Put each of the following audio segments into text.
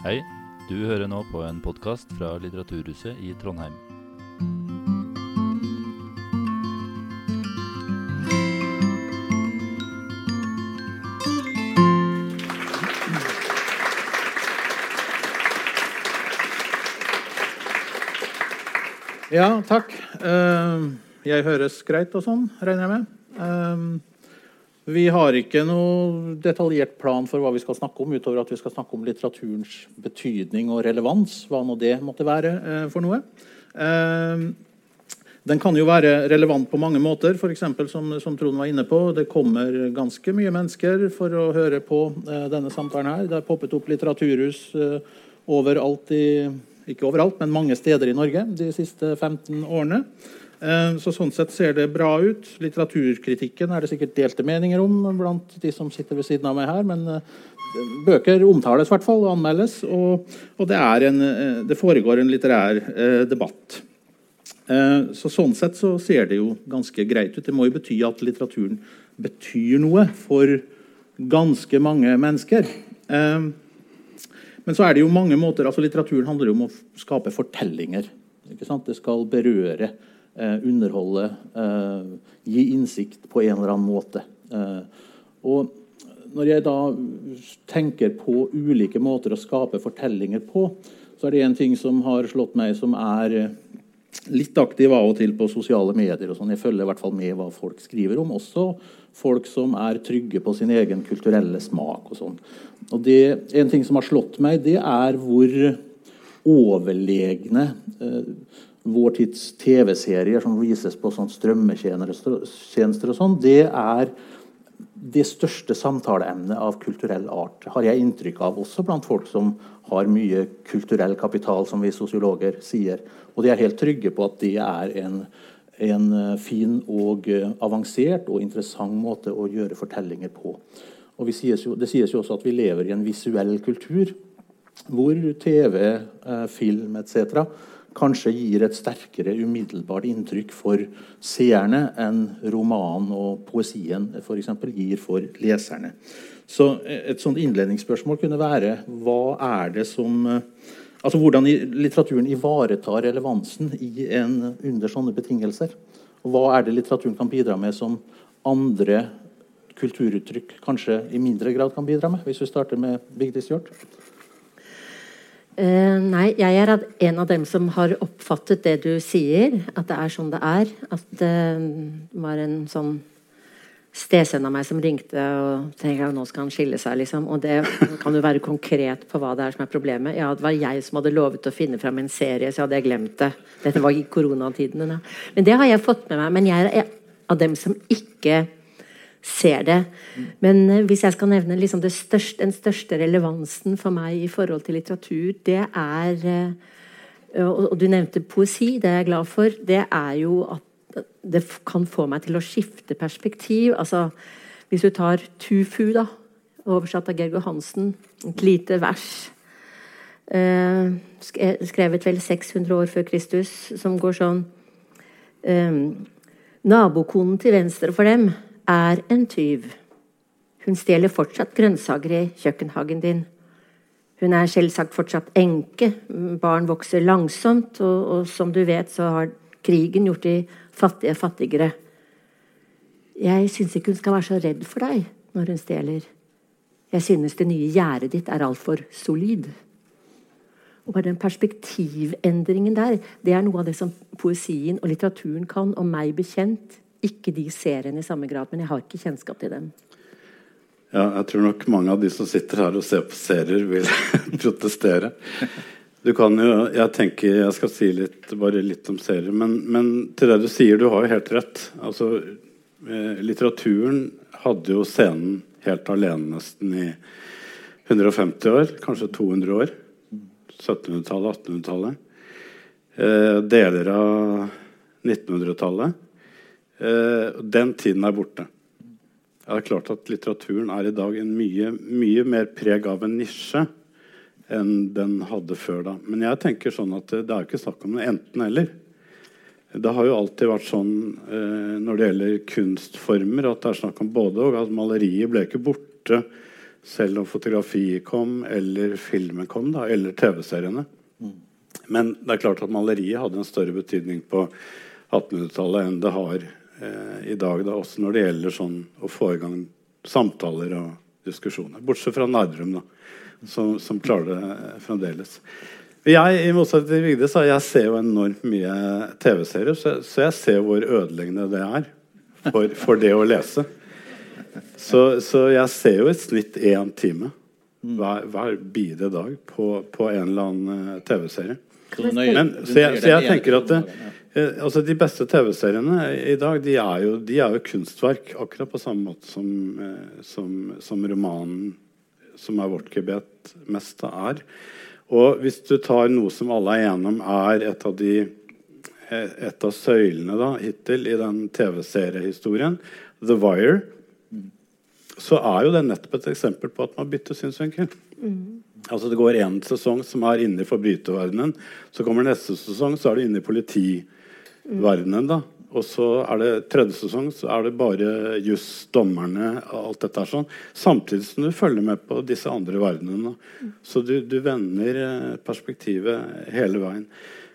Hei, du hører nå på en podkast fra Litteraturhuset i Trondheim. Ja, takk. Eh, Jeg høres greit og sånn, regner jeg med. Vi har ikke noe detaljert plan for hva vi skal snakke om, utover at vi skal snakke om litteraturens betydning og relevans, hva nå det måtte være eh, for noe. Eh, Den kan jo være relevant på mange måter, f.eks. Som, som Trond var inne på. Det kommer ganske mye mennesker for å høre på eh, denne samtalen her. Det har poppet opp litteraturhus eh, overalt i ikke overalt, men mange steder i Norge de siste 15 årene. Eh, Så sånn sett ser det bra ut. Litteraturkritikken er det sikkert delte meninger om blant de som sitter ved siden av meg her, men eh, bøker omtales i hvert fall og anmeldes, og, og det, en, eh, det foregår en litterær debatt. Så sånn sett så ser det jo ganske greit ut. Det må jo bety at litteraturen betyr noe for ganske mange mennesker. Men så er det jo mange måter, altså Litteraturen handler jo om å skape fortellinger. Ikke sant? Det skal berøre, underholde, eh, gi innsikt på en eller annen måte. Eh, og når jeg da tenker på ulike måter å skape fortellinger på, så er det en ting som har slått meg, som er eh, litt aktiv av og til på sosiale medier. og sånn. Jeg følger i hvert fall med hva folk skriver om. Også folk som er trygge på sin egen kulturelle smak. og sånn. Og det, En ting som har slått meg, det er hvor overlegne eh, vår tids TV-serier som vises på sånn strømmetjenester og sånn, det er det største samtaleemnet av kulturell art, har jeg inntrykk av, også blant folk som har mye kulturell kapital, som vi sosiologer sier. Og de er helt trygge på at det er en, en eh, fin og eh, avansert og interessant måte å gjøre fortellinger på. Og sies jo, det sies jo også at vi lever i en visuell kultur, hvor TV, eh, film etc. kanskje gir et sterkere umiddelbart inntrykk for seerne enn romanen og poesien for eksempel, gir for leserne. Så eh, et sånt innledningsspørsmål kunne være hva er det som eh, Altså Hvordan litteraturen ivaretar relevansen i en, under sånne betingelser. Og hva er det litteraturen kan bidra med som andre kulturuttrykk kanskje i mindre grad kan bidra med? Hvis vi starter med Vigdis Hjorth. Eh, nei, jeg er en av dem som har oppfattet det du sier, at det er sånn det er. At det var en sånn stesønn av meg som ringte og tenkte at nå skal han skille seg. liksom. Og det kan jo være konkret på hva det er som er problemet. Ja, Det var jeg som hadde lovet å finne fram en serie, så hadde jeg glemt det. Dette var i koronatidene. Men det har jeg fått med meg. Men jeg er av dem som ikke ser det. Men eh, hvis jeg skal nevne liksom største, den største relevansen for meg i forhold til litteratur, det er eh, og, du nevnte poesi, det er jeg glad for. Det er jo at det kan få meg til å skifte perspektiv. Altså, hvis du tar Tufu, da, oversatt av Georg Hansen, et lite vers eh, Skrevet vel 600 år før Kristus, som går sånn Nabokonen til venstre for dem er en tyv. Hun stjeler fortsatt grønnsaker i kjøkkenhagen din. Hun er selvsagt fortsatt enke. Barn vokser langsomt, og, og som du vet, så har krigen gjort de fattige fattigere. Jeg syns ikke hun skal være så redd for deg når hun stjeler. Jeg synes det nye gjerdet ditt er altfor solid. Og bare den perspektivendringen der, det er noe av det som poesien og litteraturen kan, og meg bekjent. Ikke de seriene i samme grad, men jeg har ikke kjennskap til dem. Ja, jeg tror nok mange av de som sitter her og ser på serier, vil protestere. Du kan jo, Jeg tenker, jeg skal si litt, bare litt om serier, men, men til det du sier, du har jo helt rett. Altså, eh, litteraturen hadde jo scenen helt alene nesten i 150 år, kanskje 200 år. 1700-tallet, 1800-tallet. Eh, deler av 1900-tallet. Eh, den tiden er borte. Det er klart at Litteraturen er i dag en mye, mye mer preg av en nisje enn den hadde før. da. Men jeg tenker sånn at det, det er ikke snakk om noe enten-eller. Det har jo alltid vært sånn eh, når det gjelder kunstformer, at det er snakk om både og. At maleriet ble ikke borte Selv om fotografiet kom, eller filmen kom, da, eller TV-seriene. Men det er klart at maleriet hadde en større betydning på 1800-tallet enn det har eh, i dag. Da, også når det gjelder sånn, å få i gang samtaler og diskusjoner. Bortsett fra Nardrum, da, som, som klarer det fremdeles. Jeg i motsetning til Vigdis, jeg ser jo enormt mye TV-serier, så, så, jeg ser hvor ødeleggende det er for, for det å lese. Så, så, jeg ser jo i snitt én time hver, hver bide dag på, på, en eller annen eh, TV-serie. Så, så, jeg tenker at det, eh, altså De beste TV-seriene i dag de er, jo, de er, jo, kunstverk, akkurat på samme måte som, eh, som, som romanen som er vårt gebet mest er. Og hvis du tar noe som alle er enige om er et av, de, et av søylene da, hittil i den TV-seriehistorien, The Wire, så er jo det nettopp et eksempel på at man bytter synsvinkel. Mm. Altså Det går én sesong som er inne i forbryterverdenen. Så kommer neste sesong, så er du inne i politiverdenen. da og så er det tredje sesong så er det bare juss, dommerne og alt dette sånn. Samtidig som du følger med på disse andre verdenene. Så du, du vender eh, perspektivet hele veien.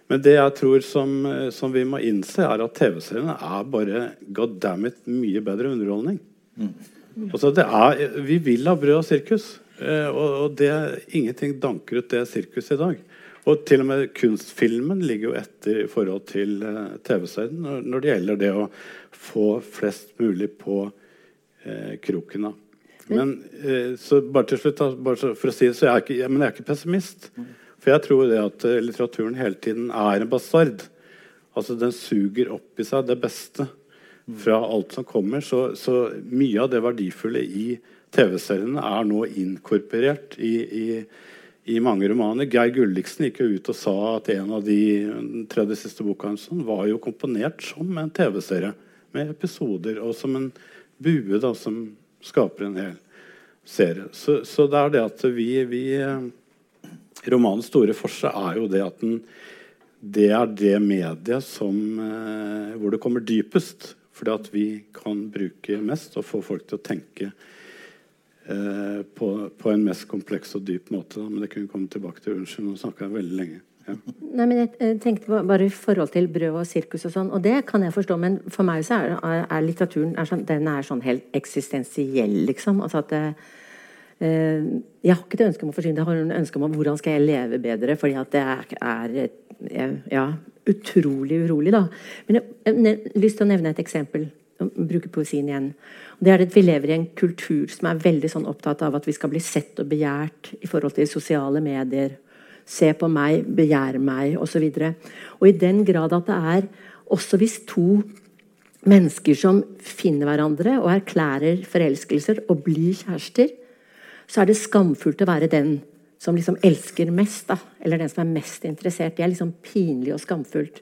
Men det jeg tror som, eh, som vi må innse, er at TV-seriene er bare god damn it mye bedre underholdning. Mm. Altså, er, vi vil ha brød og sirkus. Eh, og, og det, ingenting danker ut det sirkuset i dag. Og til og med kunstfilmen ligger jo etter i forhold til uh, TV-serien når, det gjelder det å få flest mulig på eh, kroken. Men eh, så bare til slutt, bare for å si det, så er jeg ikke, jeg, jeg er ikke pessimist. For jeg tror det at litteraturen hele tiden er en bastard. Altså Den suger opp i seg det beste fra alt som kommer. Så, så mye av det verdifulle i TV-seriene er nå inkorporert i, i i mange romaner. Geir Gulliksen gikk jo ut og sa at en av de tredje siste boka hans var jo komponert som en TV-serie med episoder, og som en bue da, som skaper en hel serie. Så, så det er det at vi, vi Romanens store forse er jo det at den, det er det mediet som, eh, hvor det kommer dypest. Fordi at vi kan bruke mest og få folk til å tenke Eh, på, på, en mest kompleks og dyp måte. Da. Men det kunne vi komme tilbake til. Unnskyld, nå snakka jeg veldig lenge. Ja. Nei, men jeg tenkte bare i forhold til brød og sirkus og sånn, og det kan jeg forstå, men for meg så er, er litteraturen er sånn, den er sånn helt eksistensiell, liksom. Altså at eh, Jeg har ikke et ønske om å forsyne, jeg har et ønske om hvordan skal jeg leve bedre, fordi at det er, er ja, utrolig urolig, da. Men jeg har lyst til å nevne et eksempel. Bruke poesien igjen. Det er at Vi lever i en kultur som er veldig sånn opptatt av at vi skal bli sett og begjært i forhold til sosiale medier. Se på meg, begjær meg, osv. Og, så og i den grad at det er også hvis to mennesker som finner hverandre og erklærer forelskelser og blir kjærester, så er det skamfullt å være den som liksom elsker mest, da, eller den som er mest interessert. Det er liksom pinlig og skamfullt.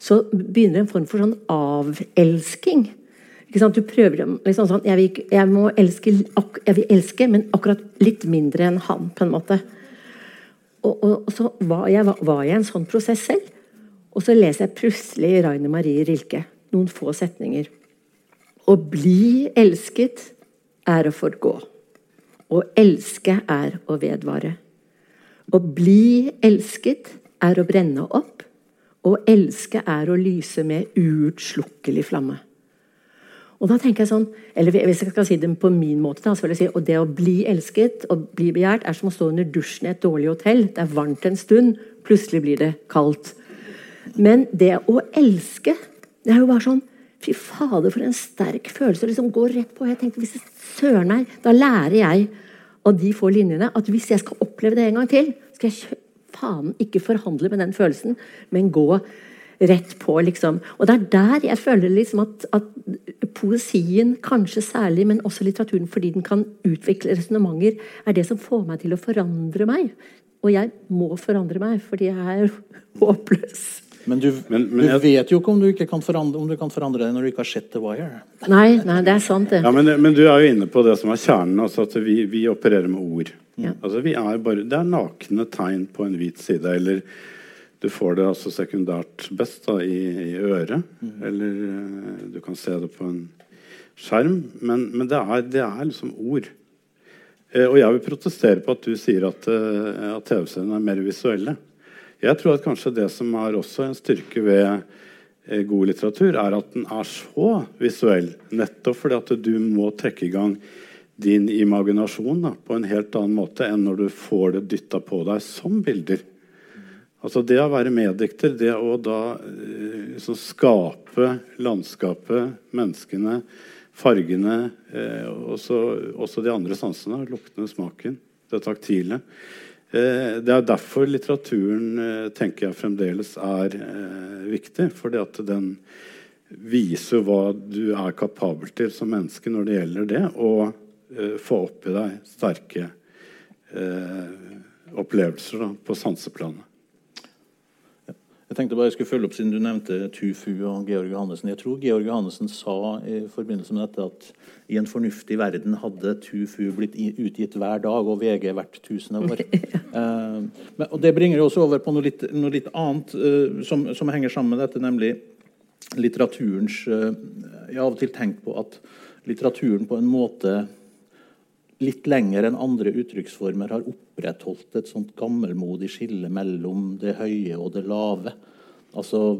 Så begynner en form for sånn avelsking du prøver liksom sånn jeg vil, jeg, elske, jeg vil elske, men akkurat litt mindre enn han, på en måte. Og, og så var jeg, var jeg, en sånn prosess selv. Og så leser jeg plutselig Raine Marie Rilke. Noen få setninger. Å bli elsket er å forgå. Å elske er å vedvare. Å bli elsket er å brenne opp. Å elske er å lyse med uutslukkelig flamme. Og da tenker jeg sånn, eller hvis jeg skal si det på min måte, da, så vil jeg si, og det å bli elsket og bli begjært er som å stå under dusjen i et dårlig hotell. Det er varmt en stund, plutselig blir det kaldt. Men det å elske, det er jo bare sånn Fy fader, for en sterk følelse. liksom går rett på. Jeg tenkte, hvis søren meg, Da lærer jeg av de få linjene at hvis jeg skal oppleve det en gang til, skal jeg faen ikke forhandle med den følelsen, men gå rett på, liksom. Og det er der jeg føler liksom at, at poesien, kanskje særlig, men også litteraturen, fordi den kan utvikle resonnementer, er det som får meg til å forandre meg. Og jeg må forandre meg, fordi jeg er håpløs. Men du, men, men du vet jo ikke om du, ikke kan forandre, om du kan forandre deg når du ikke har sett The Wire. Nei, nei det er sant, det. Ja, men, men, du er jo inne på det som er kjernen. Altså at vi, vi opererer med ord. Ja. Altså vi er bare, det er nakne tegn på en hvit side. Eller du får det altså sekundært best da, i, i, øret. Mm. Eller uh, du kan se det på en skjerm. Men, men det, er, det, er, liksom ord. Eh, og jeg vil protestere på at du sier at, eh, at TV-seriene er mer visuelle. Jeg tror at kanskje det som er også en styrke ved eh, god litteratur, er at den er så visuell. Nettopp fordi at du må trekke i gang din imaginasjon da, på en helt annen måte enn når du får det dytta på deg som bilder. Altså Det å være meddikter, det å da liksom skape landskapet, menneskene, fargene, eh, også, også, de andre sansene. Luktene, smaken, det taktile. Eh, det er derfor litteraturen eh, tenker jeg fremdeles er eh, viktig. fordi at den viser hva du er kapabel til som menneske når det gjelder det å eh, få opp i deg sterke uh, opplevelser da, på sanseplanet. Jeg tenkte bare jeg skulle følge opp siden du nevnte Tufu og Georg Johannessen. Jeg tror Georg Johannessen sa i forbindelse med dette at i en fornuftig verden hadde Tufu blitt utgitt hver dag og VG hvert tusende år. uh, men, og Det bringer oss over på noe litt, noe litt annet uh, som, som, henger sammen med dette, nemlig litteraturens uh, Jeg har av og til tenkt på at litteraturen på en måte litt lenger enn andre uttrykksformer har opprettholdt et sånt gammelmodig skille mellom det høye og det lave. Altså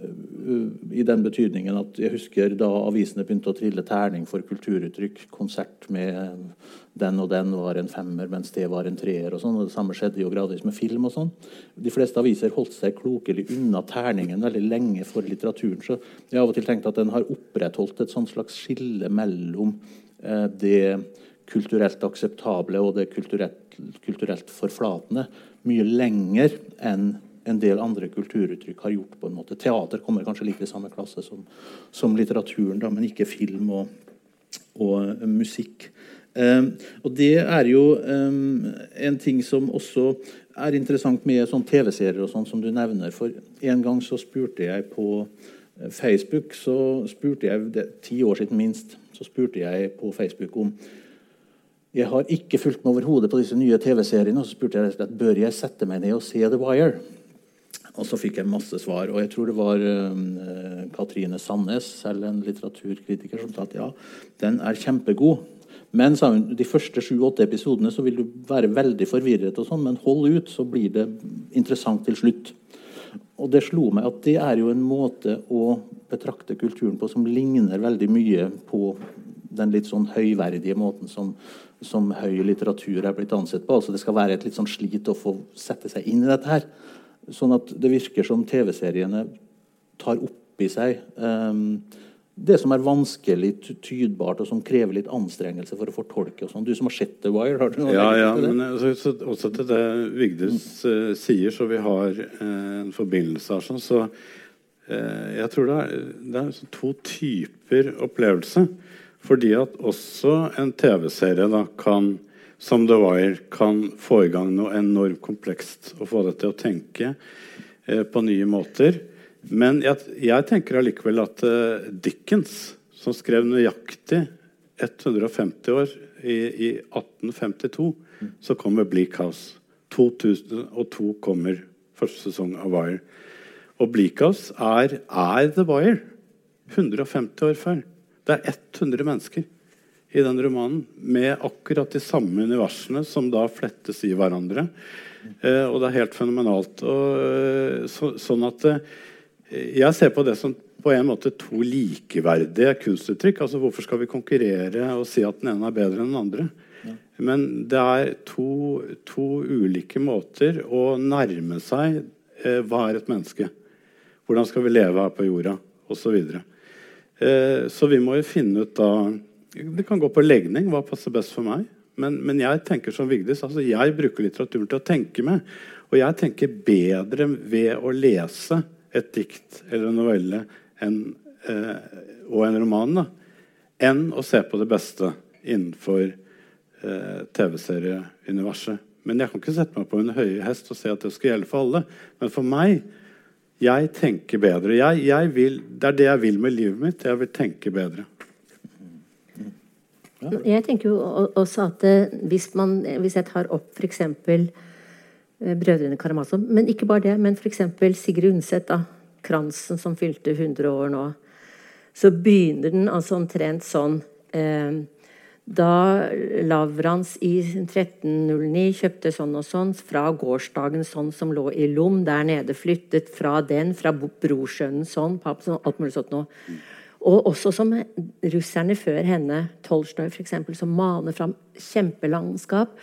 i den betydningen at jeg husker da avisene begynte å trille terning for kulturuttrykk. Konsert med den og den var en femmer, mens det var en treer. og sånn, og Det samme skjedde jo gradvis med film. og sånn. De fleste aviser holdt seg klokelig unna terningen veldig lenge for litteraturen. Så jeg har av og til tenkt at den har opprettholdt et sånt slags skille mellom eh, det kulturelt akseptable og det kulturelt, kulturelt forflatende mye lenger enn en del andre kulturuttrykk har gjort. på en måte. Teater kommer kanskje like i samme klasse som, som litteraturen, da, men ikke film og, og uh, musikk. Um, og det er jo um, en ting som også er interessant med sånn TV-serier og sånn som du nevner. For en gang så spurte jeg på eh, Facebook, så spurte jeg, det, ti år siden minst, så spurte jeg på Facebook om jeg har ikke fulgt med overhodet på disse nye TV-seriene. Og så spurte jeg rett bør jeg sette meg ned og se The Wire. Og så fikk jeg masse svar. Og jeg tror det var uh, Katrine Sandnes, selv en litteraturkritiker, som sa at ja, den er kjempegod. Men hun, de første sju-åtte episodene så vil du være veldig forvirret, og sånn, men hold ut, så blir det interessant til slutt. Og det slo meg at det er jo en måte å betrakte kulturen på som ligner veldig mye på den litt sånn høyverdige måten som som høy litteratur er blitt ansett på. altså Det skal være et litt sånn slit å få sette seg inn i dette her. Sånn at det virker som TV-seriene tar opp i seg um, det som er vanskelig tydbart, og som krever litt anstrengelse for å fortolke. og sånn. Du som har sett The Wire, har du noe ja, ja, til det? Men altså, også til det Vigdis uh, sier, så vi har uh, en forbindelse her. Sånn, så uh, jeg tror det er, det er sånn to typer opplevelse. Fordi at også en TV-serie kan som The Wire kan få i gang noe enormt komplekst og få deg til å tenke eh, på nye måter. Men jeg, jeg tenker allikevel at eh, Dickens, som skrev nøyaktig 150 år i, i 1852, mm. så kommer Bleak House. 2002 kommer første sesong av Wire. Og Bleak House er, er The Wire. 150 år før. Det er 100 mennesker i den romanen med akkurat de samme universene som da flettes i hverandre. Eh, og det er helt fenomenalt. Og, eh, så, sånn at eh, Jeg ser på det som på en måte to likeverdige kunstuttrykk. altså Hvorfor skal vi konkurrere og si at den ene er bedre enn den andre? Ja. Men det er to, to, ulike måter å nærme seg eh, hva er et menneske. Hvordan skal vi leve her på jorda? Og så Eh, så vi må jo finne ut da Det kan gå på legning. Hva passer best for meg? Men, men jeg tenker som Vigdis, altså jeg bruker litteraturen til å tenke med. Og jeg tenker bedre ved å lese et dikt eller en novelle enn, eh, og en roman da, enn å se på det beste innenfor eh, TV-serieuniverset. Men jeg kan ikke sette meg på en høye hest og si at det skal gjelde for alle. Men for meg jeg tenker bedre. Jeg, jeg vil, det er det jeg vil med livet mitt. Jeg vil tenke bedre. Ja. Jeg tenker jo også at eh, hvis, man, hvis jeg tar opp f.eks. Eh, Brødrene Karamazov, men ikke bare det, men f.eks. Sigrid Undset, Kransen, som fylte 100 år nå, så begynner den altså omtrent sånn eh, da Lavrans i 1309 kjøpte sånn og sånn fra gårsdagen sånn som lå i Lom der nede, flyttet fra den, fra brorsønnen sånn, papp, sånn, alt mulig sånt noe. Og også som russerne før henne, Tolstoy f.eks., som maner fram kjempelandskap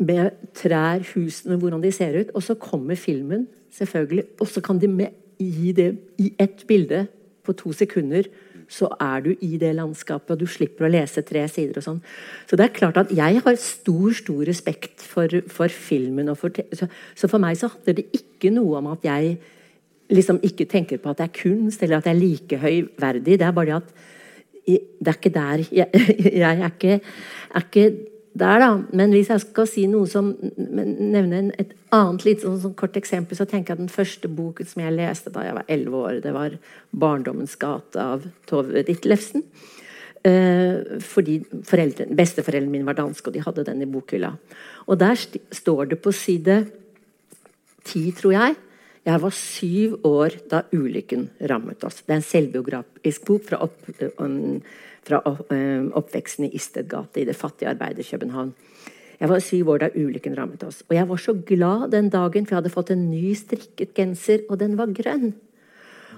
med trær, husene, hvordan de ser ut. Og så kommer filmen, selvfølgelig, og så kan de med, gi det i ett bilde på to sekunder så er du i det landskapet, og du slipper å lese tre sider. og sånn. Så det er klart at jeg har stor stor respekt for, for filmen. For så, for meg så handler det ikke noe om at jeg liksom ikke tenker på at det er kunst, eller at det er like høyverdig. Det er bare det at det er ikke der Jeg, jeg er, ikke, er ikke der, da. Men hvis jeg skal si noe som nevne et annet litt sånn, sånn kort eksempel, så tenker jeg at den første boken som jeg leste da jeg var elleve år, det var 'Barndommens gate' av Tove Ditlevsen. Eh, fordi besteforeldrene mine var danske, og de hadde den i bokhylla. Og der st står det på side ti, tror jeg Jeg var syv år da ulykken rammet oss. Det er en selvbiografisk bok fra opp, um, fra eh, oppveksten i Istedgate i det fattige Arbeiderkøbenhavn. Jeg var syv år da ulykken rammet oss. Og jeg var så glad den dagen, for jeg hadde fått en ny strikket genser, og den var grønn.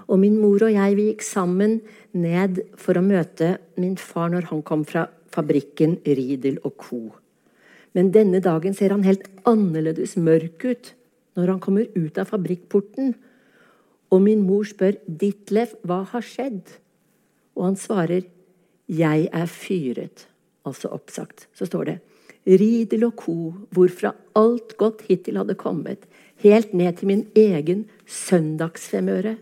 Og min mor og jeg vi gikk sammen ned for å møte min far når han kom fra fabrikken Ridel og co. Men denne dagen ser han helt annerledes mørk ut når han kommer ut av fabrikkporten. Og min mor spør Ditlev hva har skjedd? Og han svarer 'Jeg er fyret', altså oppsagt. Så står det Ridel og co., hvorfra alt godt hittil hadde kommet, helt ned til min egen søndagsfemøre,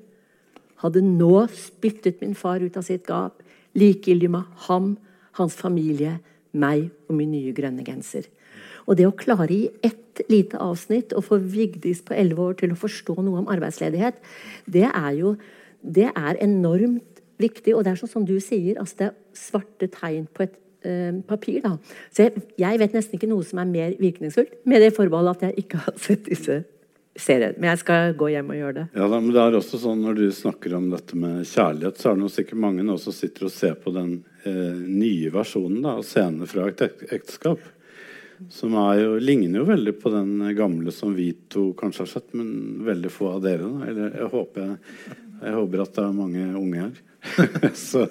hadde nå spyttet min far ut av sitt gap, likegyldig med ham, hans familie, meg og min nye grønne genser. Og det å klare i ett lite avsnitt å få Vigdis på elleve år til å forstå noe om arbeidsledighet, det er jo det er enormt viktig. Og det er sånn som du sier, altså det er svarte tegn på et eh, papir. Da. Så jeg, jeg, vet nesten ikke noe som er mer virkningsfullt, med det forbeholdet at jeg ikke har sett disse seriene. Men jeg skal gå hjem og gjøre det. Ja, da, men det er også sånn Når du snakker om dette med kjærlighet, så er det sikkert mange nå som sitter og ser på den eh, nye versjonen da, av scenene fra et ekteskap. Som jo, ligner jo veldig på den gamle som vi to kanskje har sett, men veldig få av dere. Da. Eller jeg håper, jeg håper at det er mange unge her. så,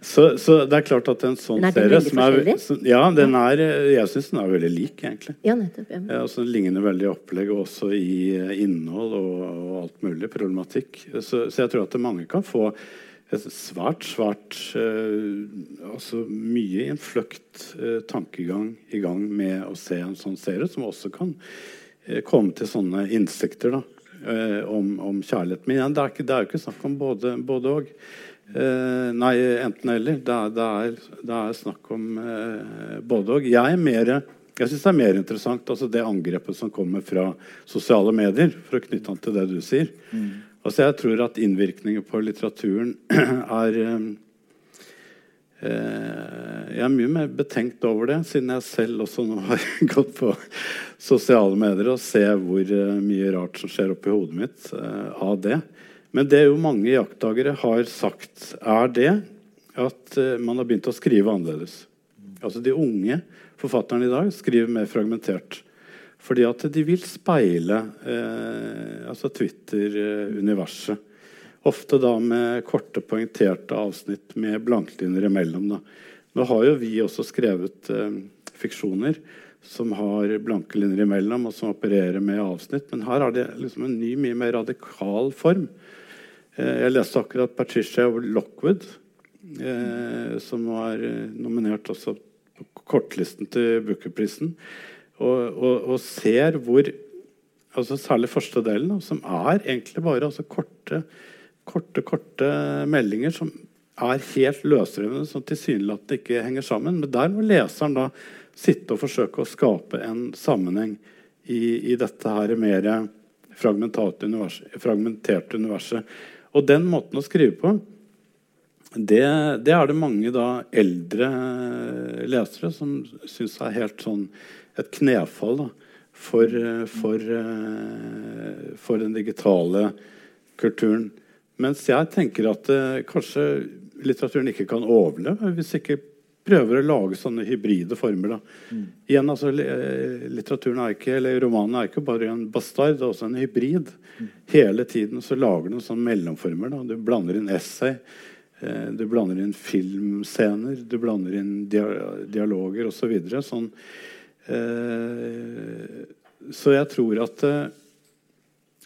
så, så, det er klart at en sånn serie som er, som, Ja, den er, jeg syns den er veldig lik, egentlig. Ja, nettopp. Ja. Ja, altså, den ligner veldig opplegg også i eh, innhold og, og, alt mulig. Problematikk. Så, så, jeg tror at mange kan få svært, svært uh, Altså mye innfløkt uh, tankegang i gang med å se en sånn serie, som også kan uh, komme til sånne innsikter. da om, om, kjærlighet. Men igjen, det er, ikke, det er jo ikke snakk om både, både og. Eh, nei, enten eller. Det det det er snakk om eh, både og. Jeg er mer jeg syns det er mer interessant altså det angrepet som kommer fra sosiale medier, for å knytte an til det du sier. Mm. Altså Jeg tror at innvirkninger på litteraturen er eh, eh, Jeg er mye mer betenkt over det, siden jeg selv også nå har gått på sosiale medier og ser hvor uh, mye rart som skjer oppi hodet mitt uh, av det. Men det jo mange jakttagere har sagt, er det at uh, man har begynt å skrive annerledes. Altså De unge forfatterne i dag skriver mer fragmentert. Fordi at de vil speile eh, altså Twitter-universet. Ofte da med korte, poengterte avsnitt med blanklinjer imellom. Da. Nå har jo vi også skrevet eh, fiksjoner som har blanke linjer imellom, og som opererer med avsnitt. Men her er det liksom en ny, mye mer radikal form. Eh, jeg leste akkurat Patricia Lockwood, eh, som var eh, nominert også på kortlisten til Booker-prisen. Og, og, og, ser hvor altså Særlig første delen, som er egentlig bare altså korte, korte, korte meldinger som er helt løsrevne, som tilsynelatende ikke henger sammen. Men der må leseren da sitte og forsøke å skape en sammenheng i, i dette her mer fragmenterte universet, fragmenterte universet. Og den måten å skrive på, det, det er det mange da, eldre lesere som syns er helt sånn et knefall da, for, for, for, den digitale kulturen. Mens jeg tenker at uh, kanskje litteraturen ikke kan overleve hvis ikke prøver å lage sånne hybride former. Da. Mm. Igjen, altså, Litteraturen er ikke, eller Romanen er ikke bare en bastard, det er også en hybrid. Mm. Hele tiden så lager du sånne mellomformer. Da. Du blander inn essay, eh, du blander inn filmscener, du blander inn dia dialoger osv. Så videre, sånn, eh, så jeg tror at eh,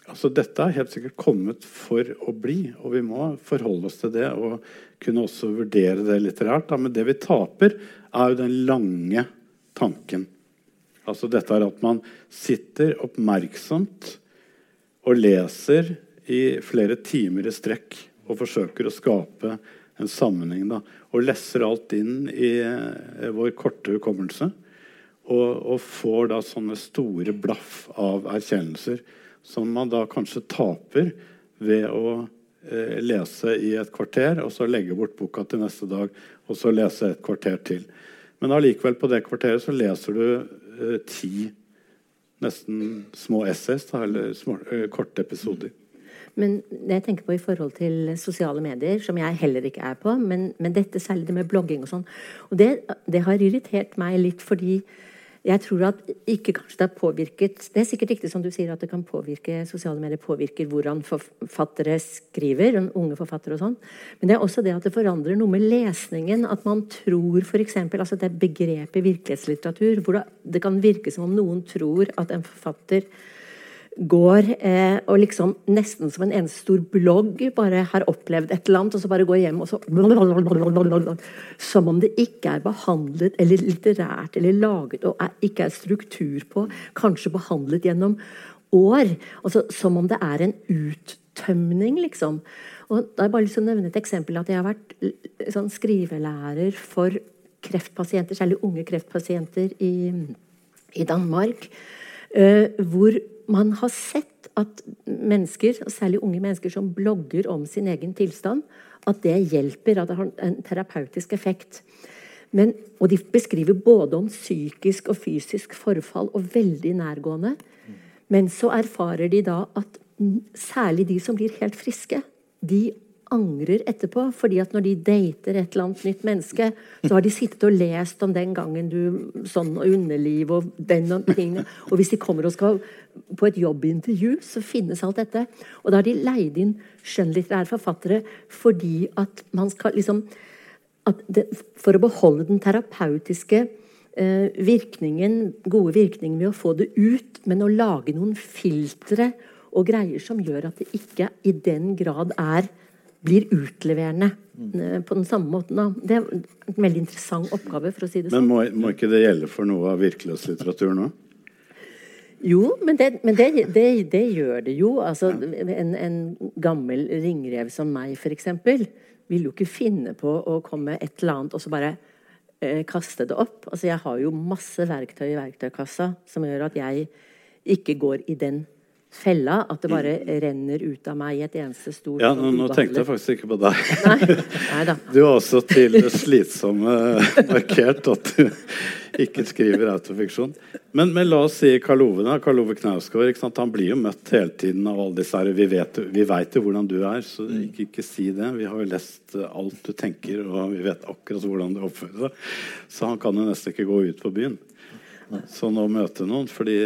altså Dette er helt sikkert kommet for å bli, og vi må forholde oss til det. Og kunne også vurdere det litterært. Da. Men det vi taper, er jo den lange tanken. Altså dette er at man sitter oppmerksomt og leser i flere timer i strekk og forsøker å skape en sammenheng. Da. Og lesser alt inn i eh, vår korte hukommelse. Og, og, får da sånne store blaff av erkjennelser som man da kanskje taper ved å lese i et kvarter, og så legge bort boka til neste dag, og så lese et kvarter til. Men allikevel, på det kvarteret så leser du eh, ti nesten små essays, da, eller små, eh, korte episoder. Men det jeg tenker på i forhold til sosiale medier, som jeg heller ikke er på, men, men dette særlig det med blogging og sånn, og det, det har irritert meg litt fordi jeg tror at ikke kanskje det har påvirket Det er sikkert riktig som du sier at det kan påvirke sosiale medier påvirker hvordan forfattere skriver, unge forfattere og sånn. Men det er også det at det forandrer noe med lesningen. At man tror f.eks. Altså det begrepet virkelighetslitteratur, hvor det kan virke som om noen tror at en forfatter går eh, og liksom nesten som en eneste stor blogg bare har opplevd et eller annet, og så bare går hjem og så Som om det ikke er behandlet eller litterært eller laget og er, ikke er struktur på. Kanskje behandlet gjennom år. Altså, som om det er en uttømning, liksom. Og da har jeg bare lyst til å nevne et eksempel. At jeg har vært sånn skrivelærer for kreftpasienter, særlig unge kreftpasienter i, i Danmark. Uh, hvor man har sett at mennesker, særlig unge mennesker som blogger om sin egen tilstand, at det hjelper, at det har en terapeutisk effekt. Men, og de beskriver både om psykisk og fysisk forfall, og veldig nærgående. Men så erfarer de da at særlig de som blir helt friske, de angrer etterpå. fordi at når de dater et eller annet nytt menneske, så har de sittet og lest om den gangen du sånn og underliv og den og tingene. Og hvis de kommer og skal på et jobbintervju, så finnes alt dette. Og da har de leid inn skjønnlitterære forfattere fordi at man skal liksom det, For å beholde den terapeutiske eh, virkningen, gode virkningen ved å få det ut, men å lage noen filtre og greier som gjør at det ikke i den grad er blir utleverende mm. på den samme måten. Da. Det er en veldig interessant oppgave. for å si det sånn. Men må, må ikke det gjelde for noe av virkelighetslitteratur nå? Jo, men det, men det, det, det gjør det jo. Altså, en, en, gammel ringrev som meg, f.eks., vil jo ikke finne på å komme et eller annet og så bare eh, kaste det opp. Altså, jeg har jo masse verktøy i verktøykassa som gjør at jeg ikke går i den fella at det bare renner ut av meg i et eneste stort Ja, nå, nå tenkte jeg faktisk ikke på deg. Nei. Nei Du har også til det slitsomme markert at du ikke skriver autofiksjon. Men, men, la oss si Karl Ove. da, Karl Ove Knausgård. Han blir jo møtt hele tiden av alle disse her. Vi vet, vi vet jo hvordan du er, så ikke, ikke, si det. Vi har jo lest alt du tenker, og vi vet akkurat hvordan du oppfører deg. Så han kan jo nesten ikke gå ut på byen sånn å møte noen, fordi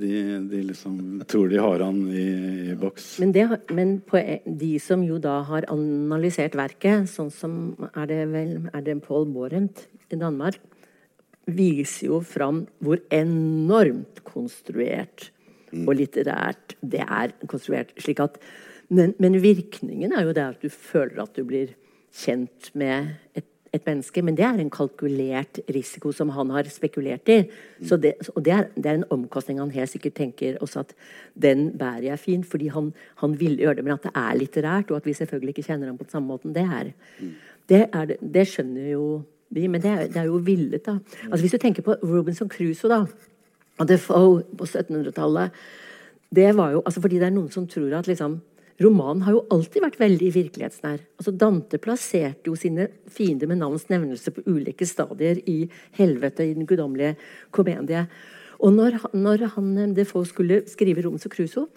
de, de liksom tror de har han i, i boks. Men, det, men på, e, de som jo da har analysert verket, sånn som er det vel er det Paul Borent i Danmark, viser jo fram hvor enormt konstruert og litterært det er konstruert. slik at men, men virkningen er jo det at du føler at du blir kjent med et et menneske. Men det er en kalkulert risiko som han har spekulert i. Det, og det er, det er, en omkostning han helt sikkert tenker også at den bærer jeg fint, fordi han, han vil gjøre det. Men at det er litterært, og at vi selvfølgelig ikke kjenner ham på den samme måten, det er det, er det skjønner jo vi. Men det er, det er jo villet, da. Altså Hvis du tenker på Robinson Crusoe, da, og Defoe på 1700-tallet det var jo, altså Fordi det er noen som tror at liksom Romanen har jo alltid vært veldig virkelighetsnær. Altså Dante plasserte jo sine fiender med navns nevnelse på ulike stadier i helvete i den guddommelige komedie. Og når, når han Defoe skulle skrive 'Roms og Cruso',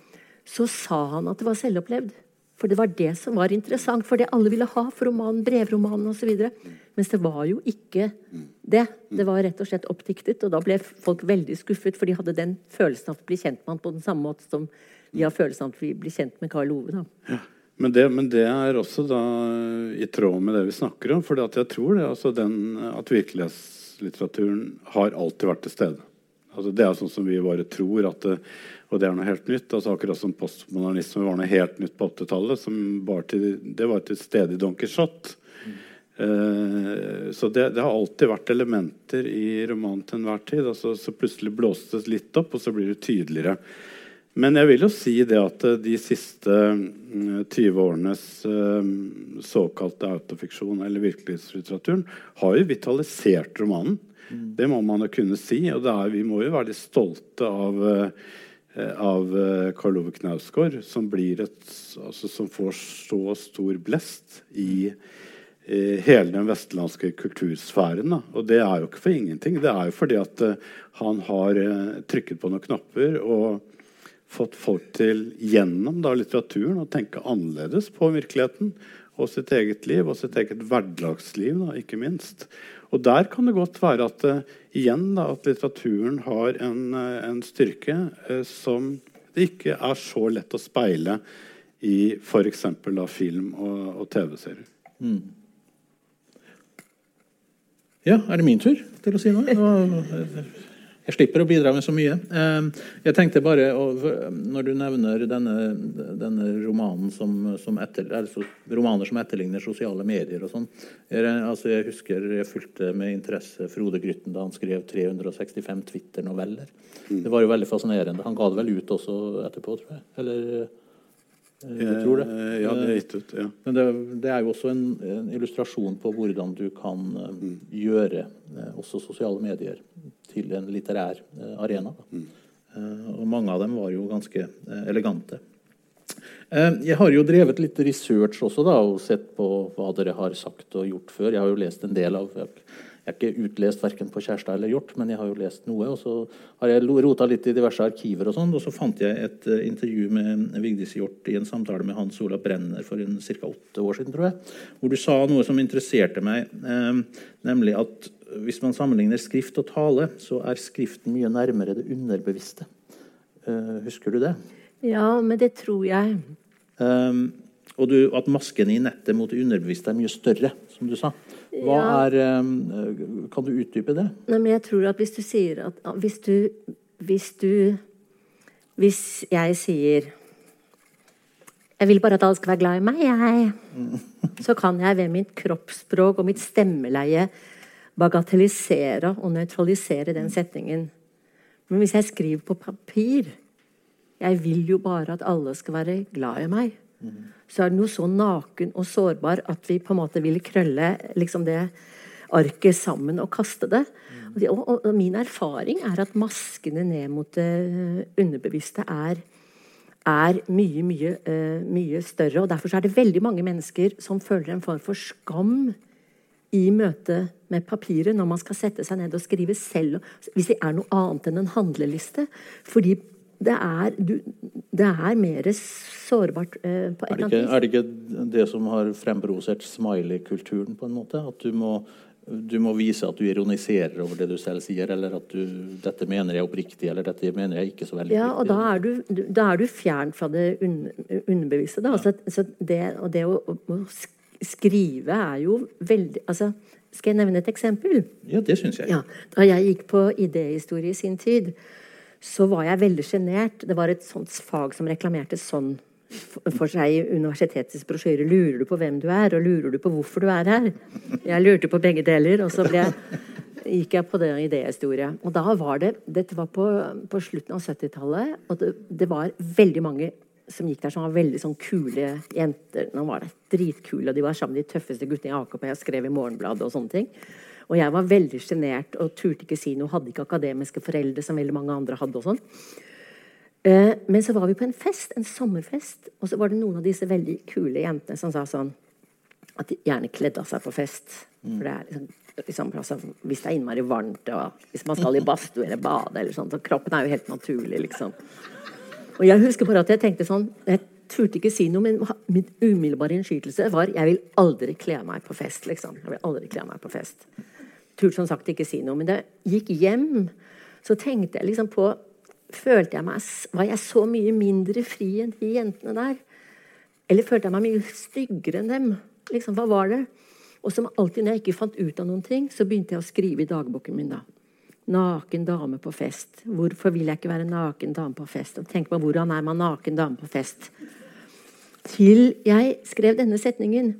så sa han at det var selvopplevd. For det var det som var interessant, for det alle ville ha for romanen, brevromanen osv. Mens det var jo ikke det. Det var rett og slett oppdiktet. Og da ble folk veldig skuffet, for de hadde den følelsen av å bli kjent med han på den samme måte som har følelsen av vi blir kjent med Karl Ove. Ja. Men det, men det, er også da i tråd med det vi snakker om. For jeg tror det, altså den, at virkelighetslitteraturen har alltid vært til stede. Altså det er sånn som vi bare tror at det, og det er noe helt nytt. Altså akkurat som postmodernisme var noe helt nytt på 80-tallet. Det var til stede i Don Quijote. Mm. Eh, så det, det, har alltid vært elementer i romanen til enhver tid. Altså, så plutselig blåses det litt opp, og så blir det tydeligere. Men jeg vil jo si det at eh, de siste 20 mm, årenes eh, såkalte autofiksjon, eller virkelighetslitteraturen, har jo vitalisert romanen. Mm. Det må man jo kunne si. Og er, vi må jo være litt stolte av Eh, av Karl Ove Knausgård, som, altså, som, får så stor blest i hele den vestlandske kultursfæren. Da. Og det er jo ikke for ingenting. Det er jo fordi at han har trykket på noen knapper og fått folk til gjennom da, litteraturen å tenke annerledes på virkeligheten og sitt eget liv og sitt eget hverdagsliv, da, ikke minst. Og der kan det godt være at, uh, igjen, da, at litteraturen har en, uh, en styrke uh, som det ikke er så lett å speile i f.eks. film og, og TV-serier. Mm. Ja, er det min tur til å si noe? Jeg slipper å bidra med så mye. Ehm, jeg tenkte bare, Når du nevner denne, denne romanen som, som etter, altså romaner som etterligner sosiale medier og sånn altså Jeg husker jeg fulgte med interesse Frode Grytten da han skrev 365 Twitter-noveller. Mm. Det var jo veldig fascinerende. Han ga det vel ut også etterpå, tror jeg. Eller jeg eh, tror det. Ja, det er gitt ut. ja. Men det, det er jo også en, en, illustrasjon på hvordan du kan mm. gjøre eh, også sosiale medier til en litterær uh, arena. Mm. og mange av dem var jo ganske elegante. jeg har jo drevet litt research også da, og sett på hva dere har sagt og gjort før. Jeg har jo lest en del av jeg har ikke utlest verken på Kjærstad eller Hjort, men jeg har jo lest noe. Og så har jeg rota litt i diverse arkiver, og sånn, og så fant jeg et intervju med Vigdis Hjort i en samtale med Hans Olav Brenner for ca. åtte år siden, tror jeg, hvor du sa noe som interesserte meg, nemlig at hvis man sammenligner skrift og tale, så er skriften mye nærmere det underbevisste. Uh, husker du det? Ja, men det tror jeg. Um, og du, at masken i nettet mot det underbevisste er mye større, som du sa. Ja. er um, Kan du utdype det? Nei, men jeg tror at hvis du sier at Hvis du Hvis, du, hvis jeg sier jeg vil bare at alle skal være glad i meg, jeg. Så kan jeg ved mitt kroppsspråk og mitt stemmeleie bagatellisere og nøytralisere den setningen. Men hvis jeg skriver på papir Jeg vil jo bare at alle skal være glad i meg så er det noe så naken og sårbar at vi på en måte vil krølle liksom det arket sammen og kaste det. Og, og, og, min erfaring er at maskene ned mot det underbevisste er, er mye, mye, uh, mye større. og Derfor er det veldig mange mennesker som føler en form for skam i møte med papiret når man skal sette seg ned og skrive selv, hvis det er noe annet enn en handleliste. Fordi det er, du, det er mer sårbart eh, på et eller annet vis. Er det ikke det som har fremprovosert smiley-kulturen, på en måte? At du må, du må, vise at du ironiserer over det du selv sier, eller at du 'dette mener jeg oppriktig', eller 'dette mener jeg ikke så veldig Ja, og da er du, da er du fjern fra det un, underbevisste. Ja. Altså, så det, og det å, å, skrive er jo veldig altså, Skal jeg nevne et eksempel? Ja, det syns jeg. Ja, da jeg gikk på idéhistorie i sin tid, så var jeg veldig sjenert. Det var et sånt fag som reklamerte sånn for seg i universitetets brosjyre. Lurer du på hvem du er, og lurer du på hvorfor du er her? Jeg lurte på begge deler, og så jeg, gikk jeg på det idéhistorie. Og da var det Dette var på, på slutten av 70-tallet, og det, det, var veldig mange som gikk der som var veldig sånn kule jenter. Nå var dritkule, og de var sammen med de tøffeste guttene i AKP. Jeg skrev i Morgenbladet og sånne ting. Og jeg var veldig sjenert og turte ikke si noe. Hadde ikke akademiske foreldre som veldig mange andre hadde. og sånn. Eh, men så var vi på en fest, en sommerfest, og så var det noen av disse veldig kule jentene som sa sånn At de gjerne kledde av seg på fest. For det er liksom, liksom altså, Hvis det er innmari varmt, og hvis man skal i badstue eller bade, eller sånt, så kroppen er jo helt naturlig, liksom. Og jeg husker bare at jeg tenkte sånn jeg turte ikke si noe, men min umiddelbare innskytelse var jeg vil aldri kle meg på fest. liksom. Jeg vil aldri kle meg på fest. Turte som sagt ikke si noe. Men da jeg gikk hjem, så tenkte jeg liksom på følte jeg meg, Var jeg så mye mindre fri enn de jentene der? Eller følte jeg meg mye styggere enn dem? Liksom, hva var det? Og som alltid når jeg ikke fant ut av noen ting, så begynte jeg å skrive i dagboken min. da. Naken dame på fest. Hvorfor vil jeg ikke være naken dame på fest? Og tenk på hvordan er man naken dame på fest? Til jeg skrev denne setningen.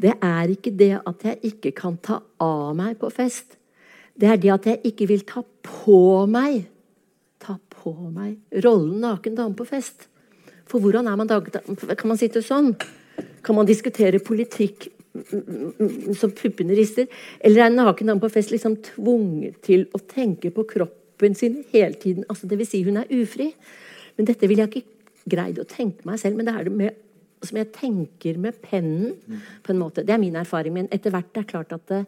Det er ikke det at jeg ikke kan ta av meg på fest. Det er det at jeg ikke vil ta på meg Ta på meg rollen naken dame på fest. For hvordan er man dag... Kan man sitte sånn? Kan man diskutere politikk som puppene rister? Eller er en naken dame på fest liksom tvunget til å tenke på kroppen sin hele tiden? Altså, det vil si hun er ufri. Men dette vil jeg ikke greid å tenke meg selv. Men det er det med, som jeg tenker med pennen. på en måte. Det er min erfaring. Men etter hvert det er klart at det,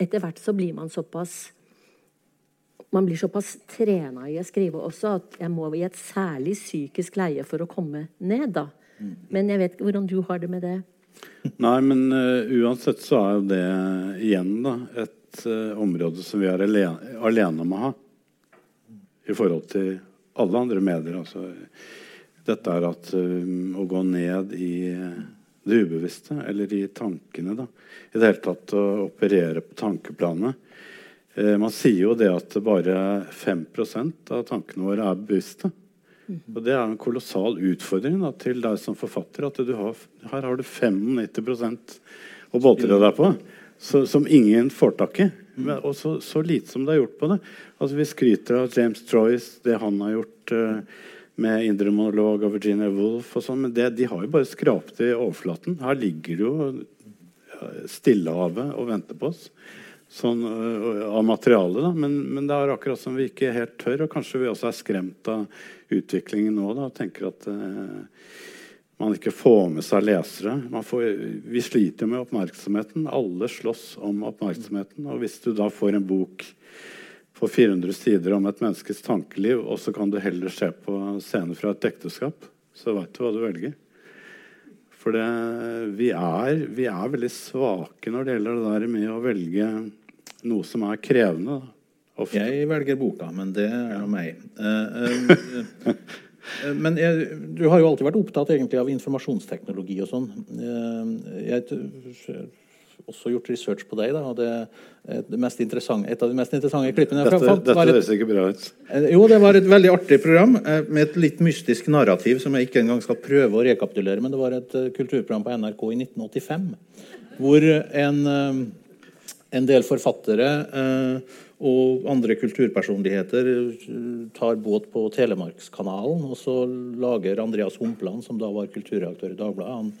etter hvert så blir man såpass man blir såpass trena i å skrive også at jeg må i et særlig psykisk leie for å komme ned. da. Men jeg vet ikke hvordan du har det med det. Nei, men uh, uansett så er jo det igjen da, et uh, område som vi er alene, alene om å ha. I forhold til alle andre medier. Altså, dette er at uh, å gå ned i det ubevisste, eller i tankene, da. I det hele tatt å operere på tankeplanet. Man sier jo det at bare 5 av tankene våre er bevisste. Og Det er en kolossal utfordring da, til deg som forfatter. at har, Her har du 95 å boltre deg på så, som ingen får tak i. Og så, så, lite som det er gjort på det. Altså Vi skryter av James Troyes, det han har gjort uh, med indre monolog og Virginia Woolf og sånn, men det, de har jo bare skrapt i overflaten. Her ligger det jo Stillehavet og venter på oss sånn, uh, av materialet. Da. Men, men, det er akkurat som vi ikke helt tør. Og kanskje vi også er skremt av utviklingen nå da, og tenker at uh, man ikke får med seg lesere. Får, vi sliter med oppmerksomheten. Alle slåss om oppmerksomheten. Og hvis du da får en bok på 400 sider om et menneskes tankeliv, og så kan du heller se på scener fra et ekteskap, så veit du hva du velger. For det, vi, er, vi, er, veldig svake når det gjelder det der med å velge noe som er krevende. Ofte. Jeg velger boka, men det er jo meg. Uh, uh, men jeg, du har jo alltid vært opptatt egentlig av informasjonsteknologi og sånn. Jeg har også gjort research på deg. Da, og det, det et av de mest interessante klippene jeg Dette, dette høres ikke bra ut. Jo, det var et veldig artig program med et litt mystisk narrativ som jeg ikke engang skal prøve å rekapitulere. Men det var et kulturprogram på NRK i 1985 hvor en en del forfattere eh, og andre kulturpersonligheter eh, tar båt på Telemarkskanalen. Og så lager Andreas Humpland, som da var kulturreaktør i Dagbladet, han,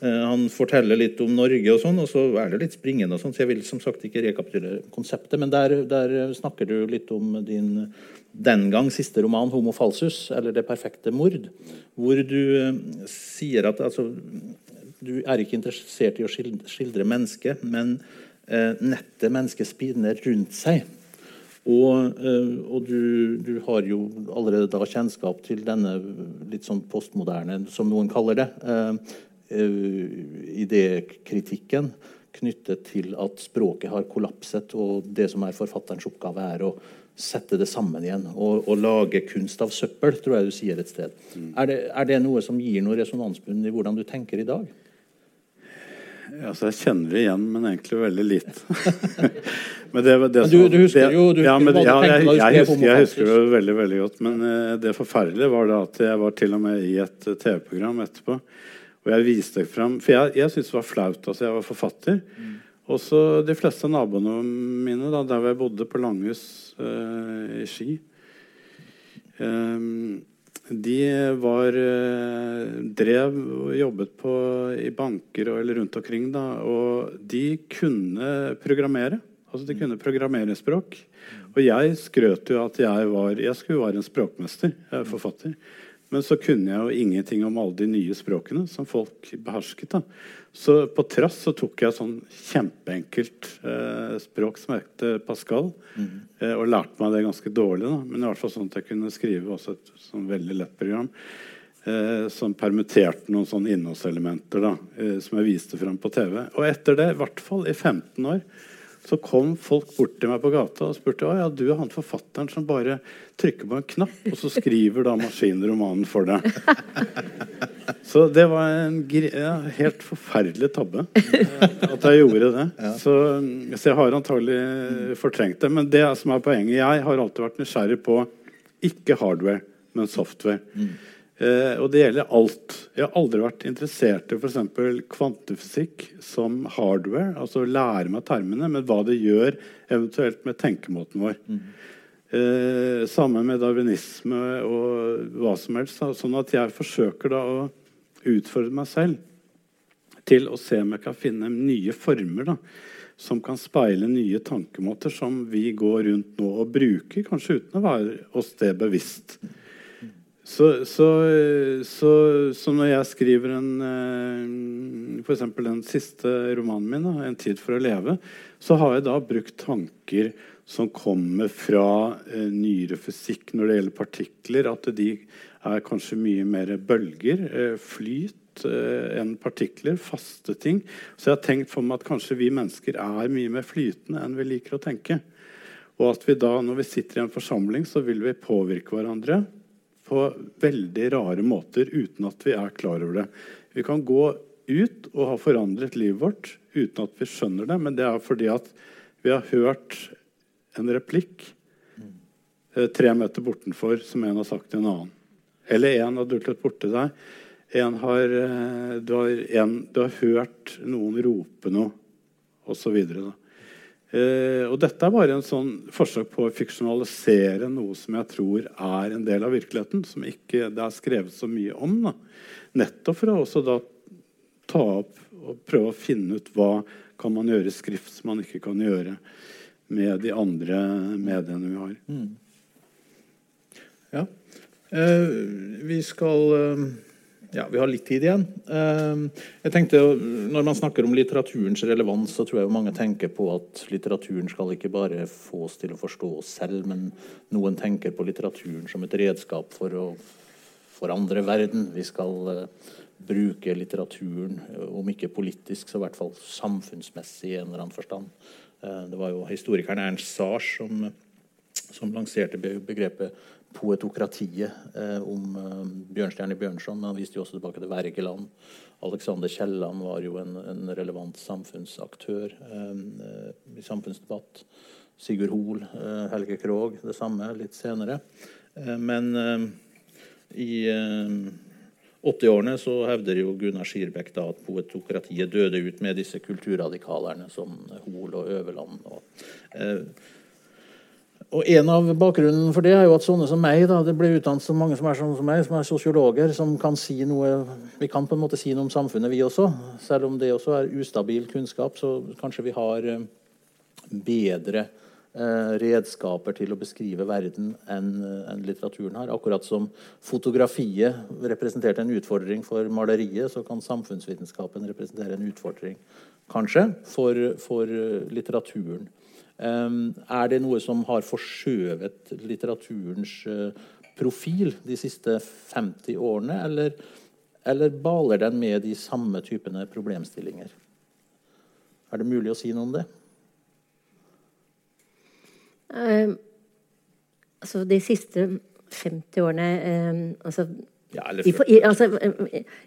eh, han, forteller litt om Norge, og sånn, og så er det litt springende. og sånn, så Jeg vil som sagt ikke rekapitulere konseptet, men der, der, snakker du litt om din den gang siste roman 'Homo falsus', eller 'Det perfekte mord', hvor du sier at altså, du er ikke interessert i å skildre mennesket, men Eh, nettet mennesket spinner rundt seg. Og, eh, og du, du, har jo allerede da kjennskap til denne litt sånn postmoderne, som noen kaller det, eh, idékritikken knyttet til at språket har kollapset, og det som er forfatterens oppgave, er å sette det sammen igjen. Og, og lage kunst av søppel, tror jeg du sier et sted. Mm. Er, det, er, det, noe som gir noe resonansbunn i hvordan du tenker i dag? Altså, jeg kjenner vi igjen, men egentlig veldig litt. men det, det du, du, husker jo du ja, men, ja, jeg, jeg, husker, jeg, husker, det veldig veldig godt. Men uh, det forferdelige var da at jeg var til og med i et uh, TV-program etterpå. Og jeg viste fram For jeg, jeg syntes det var flaut. altså Jeg var forfatter. Mm. Og så de fleste naboene mine da, der jeg bodde på Langhus uh, i Ski um, de var eh, drev og jobbet på, i banker og, eller rundt omkring. Da, og de kunne programmere. Altså de kunne programmeringsspråk. Og jeg skrøt jo at jeg var Jeg skulle være en språkmester, forfatter. Men så kunne jeg jo ingenting om alle de nye språkene som folk behersket. da. Så på trass så tok jeg sånn kjempeenkelt eh, språk som het Pascal, mm. eh, og lærte meg det ganske dårlig. da. Men i hvert fall sånn at jeg kunne skrive også et sånn veldig lett program. Eh, som permitterte noen sånne innholdselementer da, eh, som jeg viste fram på TV. Og etter det, i hvert fall i 15 år, så kom folk bort til meg på gata og spurte å ja, du er han forfatteren som bare trykker på en knapp, og så skriver da maskinromanen for deg. Så det var en ja, helt forferdelig tabbe at jeg gjorde det. Så, så, jeg har antagelig fortrengt det. Men det som er poenget Jeg har alltid vært nysgjerrig på ikke hardware, men software. Eh, og det gjelder alt. Jeg har aldri vært interessert i f.eks. kvantefysikk som hardware, altså lære meg termene, men hva det gjør eventuelt med tenkemåten vår. Mm. Eh, samme med darwinisme og hva som helst. Sånn at jeg forsøker da å utfordre meg selv til å se om jeg kan finne nye former da, som kan speile nye tankemåter som vi går rundt nå og bruker, kanskje uten å være oss det bevisst. Så, så, så, så, når jeg skriver en eh, f.eks. den siste romanen min, 'En tid for å leve', så har jeg da brukt tanker som kommer fra eh, nyere fysikk når det gjelder partikler. At de er kanskje mye mer bølger, eh, flyt, enn partikler. Faste ting. Så jeg har tenkt for meg at kanskje vi mennesker er mye mer flytende enn vi liker å tenke. Og at vi da, når vi sitter i en forsamling, så vil vi påvirke hverandre på veldig rare måter uten at vi er klar over det. Vi kan gå ut og ha forandret livet vårt uten at vi skjønner det, men det er fordi at vi har hørt en replikk eh, tre meter bortenfor som en har sagt til en annen. Eller en har dultet borti deg. En har, eh, du, har, en, du har hørt noen rope noe, osv. Eh, og dette er bare en sånn forsøk på å fiksjonalisere noe som jeg tror er en del av virkeligheten, som ikke det er skrevet så mye om. Da. Nettopp for å også da ta opp og prøve å finne ut hva kan man gjøre i skrift som man ikke kan gjøre med de andre mediene vi har. Mm. Ja. Eh, vi skal eh ja, Vi har litt tid igjen. Ehm, jeg tenkte, Når man snakker om litteraturens relevans, så tror jeg mange tenker på at litteraturen skal ikke bare få oss til å forstå oss selv, men noen tenker på litteraturen som et redskap for å forandre verden. Vi skal eh, bruke litteraturen, eh, om ikke politisk, så i hvert fall samfunnsmessig i en eller annen forstand. Eh, det var jo historikeren Ernst Sars som, som lanserte begrepet poetokratiet eh, om eh, Bjørnstjerne Bjørnson. Men han viste jo også tilbake til Wergeland. Alexander Kielland var jo en, en relevant samfunnsaktør eh, i samfunnsdebatt. Sigurd Hoel, eh, Helge Krogh, det samme litt senere. Eh, men eh, i 80-årene så hevder jo Gunnar Skirbekk da at poetokratiet døde ut med disse kulturradikalerne som Hoel og Øverland. Og, og En av bakgrunnen for det er jo at sånne som meg da, det blir utdannet så mange som er sånne som meg, som er sosiologer, som kan si noe Vi kan på en måte si noe om samfunnet, vi også. Selv om det også er ustabil kunnskap, så kanskje vi har eh, bedre eh, redskaper til å beskrive verden enn litteraturen har. Akkurat som fotografiet representerte en utfordring for maleriet, så kan samfunnsvitenskapen representere en utfordring, kanskje, for, for litteraturen. Ehm, er det noe som har forskjøvet litteraturens eh, profil de siste 50 årene, eller, eller baler den med de samme typene problemstillinger? Er det mulig å si noe om det? Uh, altså de siste 50 årene uh, altså ja, I, altså,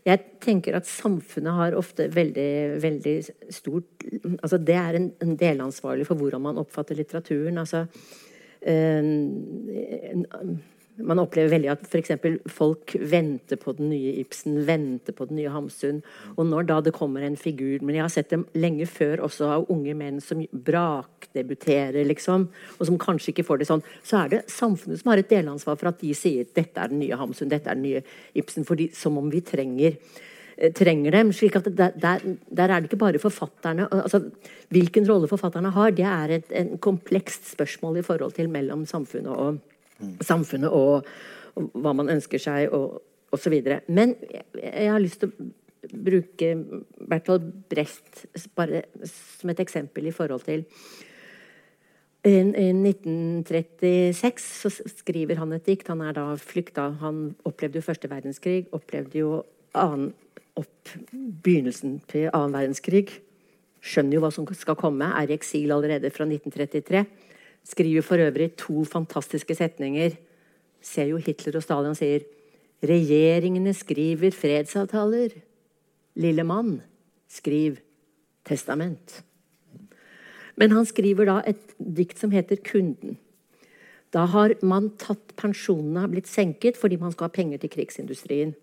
jeg tenker at samfunnet har ofte veldig, veldig stort altså Det er en, en delansvarlig for hvordan man oppfatter litteraturen. Altså, øh, man opplever veldig at f.eks. folk venter på den nye Ibsen, venter på den nye Hamsun. Og når da det kommer en figur Men jeg har sett dem lenge før også av unge menn som brakdebuterer, liksom, og som kanskje ikke får det sånn, så er det samfunnet som har et delansvar for at de sier dette er den nye Hamsun, dette er den nye Ibsen, fordi, som om vi trenger eh, trenger dem. slik at der, der, er det ikke bare forfatterne altså Hvilken rolle forfatterne har, det er et en komplekst spørsmål i forhold til mellom samfunnet og samfunnet og, og, hva man ønsker seg, og osv. Men jeg, jeg, har lyst til å bruke Bertolt Brest bare som et eksempel i forhold til I 1936 så skriver han et dikt. Han er da flykta. Han opplevde jo første verdenskrig, opplevde jo annen, opp begynnelsen til annen verdenskrig. Skjønner jo hva som skal komme. Er i eksil allerede fra 1933. Skriver for øvrig to fantastiske setninger. Ser jo Hitler og Stalin sier Regjeringene skriver fredsavtaler. Lille mann, skriv testament. Men han skriver da et dikt som heter 'Kunden'. Da har man tatt pensjonene, blitt senket fordi man skal ha penger til krigsindustrien.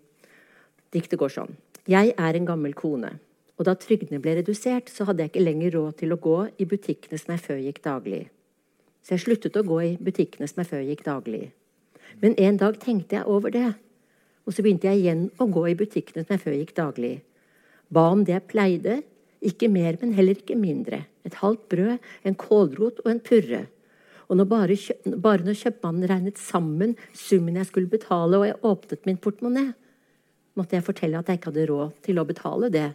Diktet går sånn. Jeg er en gammel kone. Og da trygdene ble redusert, så hadde jeg ikke lenger råd til å gå i butikkene som jeg før gikk daglig. Så jeg sluttet å gå i butikkene som jeg før gikk daglig. Men en dag tenkte jeg over det. Og så begynte jeg igjen å gå i butikkene som jeg før gikk daglig. Ba om det jeg pleide, ikke mer, men heller ikke mindre. Et halvt brød, en kålrot og en purre. Og når bare, bare når kjøpmannen regnet sammen summen jeg skulle betale, og jeg åpnet min portemonee, måtte jeg fortelle at jeg ikke hadde råd til å betale det.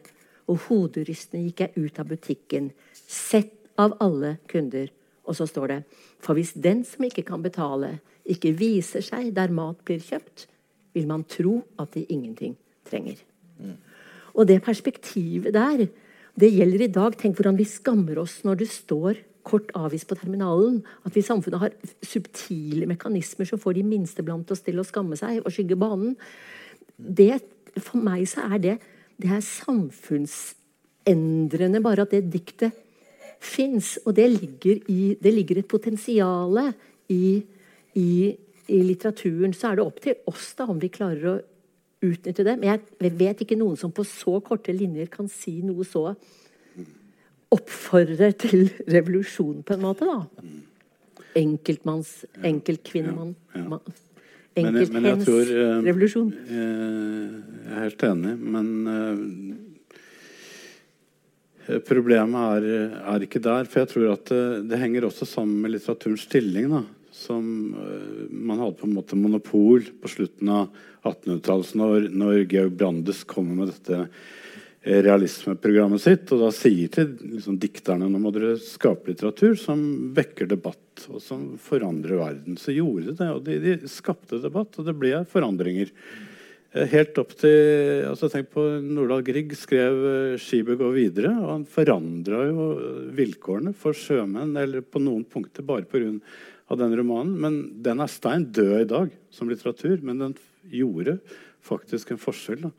Og hoderystende gikk jeg ut av butikken, sett av alle kunder. Og så står det For hvis den som ikke kan betale, ikke viser seg der mat blir kjøpt, vil man tro at de ingenting trenger. Mm. Og det perspektivet der, det gjelder i dag. Tenk hvordan vi skammer oss når det står kort avvist på terminalen. At vi i samfunnet har subtile mekanismer som får de minste blant oss til å skamme seg og skygge banen. Det, for meg så er det, det er samfunnsendrende bare at det diktet fins. Og det ligger, i, det ligger et potensial i, i, i litteraturen. Så er det opp til oss da om vi klarer å utnytte det. Men jeg vet ikke noen som på så korte linjer kan si noe så Oppfordre til revolusjon, på en måte, da. Enkeltmanns Enkeltkvinnemann. Ja, ja. Enkelthens uh, revolusjon. Jeg er helt enig, men uh, problemet er, er, ikke der. For jeg tror at det, det henger også sammen med litteraturens stilling. da som uh, Man hadde på en måte monopol på slutten av 1800-tallet når, når Georg Brandes kommer med dette eh, realismeprogrammet sitt. Og da sier til liksom, dikterne nå må dere skape litteratur som vekker debatt, og som forandrer verden. Så gjorde de det, og de, de skapte debatt, og det ble forandringer. Eh, helt opp til altså Tenk på Nordahl Grieg skrev 'Skipet går videre'. og Han forandra jo vilkårene for sjømenn eller på noen punkter bare pga av den romanen. Men den er stein død i dag som litteratur. Men den gjorde faktisk en forskjell da,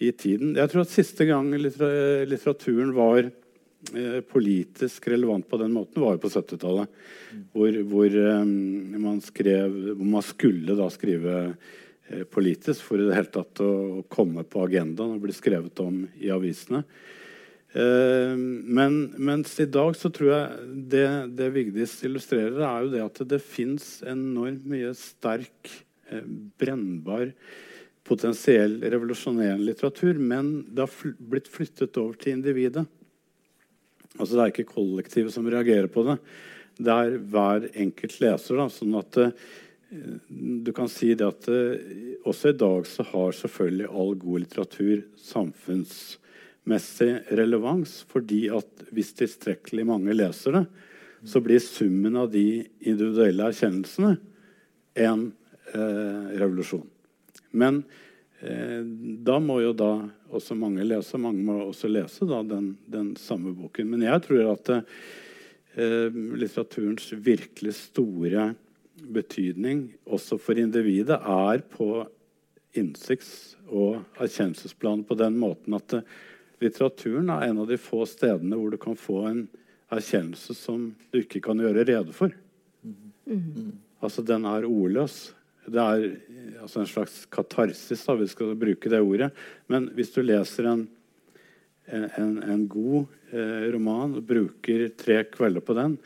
i tiden. Jeg tror at siste gang litteraturen var eh, politisk relevant på den måten, var jo på 70-tallet. Hvor, hvor, um, man hvor man skulle da skrive eh, politisk for i det hele tatt å komme på agendaen og bli skrevet om i avisene. Eh, men mens i dag så tror jeg det, det Vigdis illustrerer, er jo det at det fins enormt mye sterk, eh, brennbar, potensiell revolusjonerende litteratur. Men det har fl blitt flyttet over til individet. Altså Det er ikke kollektivet som reagerer på det. Det er hver enkelt leser. Da, sånn at du kan si det at uh, også i dag så har selvfølgelig all god litteratur samfunnsmessig relevans. fordi at hvis tilstrekkelig mange leser det, så blir summen av de individuelle erkjennelsene en eh, revolusjon. Men eh, da må jo da også mange lese. Mange må også lese da, den, den, samme boken. Men jeg tror at eh, litteraturens virkelig store betydning også for individet er på innsikts- og erkjennelsesplanet på den måten at litteraturen er en av de få stedene hvor du kan få en erkjennelse som du ikke kan gjøre rede for. Mm. Altså, den er ordløs. Det er altså en slags katarsis, da, vi skal bruke det ordet. Men hvis du leser en, en, en god eh, roman og bruker tre kvelder på den,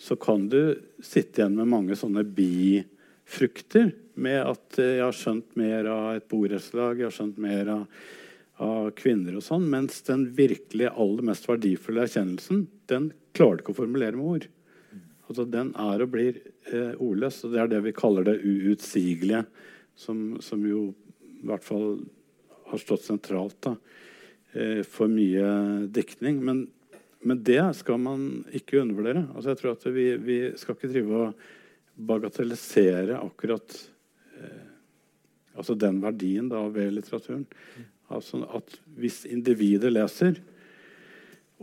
så kan du sitte igjen med mange sånne bifrukter. Med at eh, jeg har skjønt mer av et borettslag, jeg har skjønt mer av av kvinner og sånn, mens den virkelig aller mest verdifulle erkjennelsen den klarer du ikke å formulere med ord. Altså, den er og blir eh, ordløs, og det er det vi kaller det uutsigelige, som, som jo i hvert fall har stått sentralt da, eh, for mye diktning. Men, men det skal man ikke undervurdere. Altså, jeg tror at vi, vi skal ikke drive og bagatellisere akkurat eh, altså den verdien da, ved litteraturen. Altså at hvis individet leser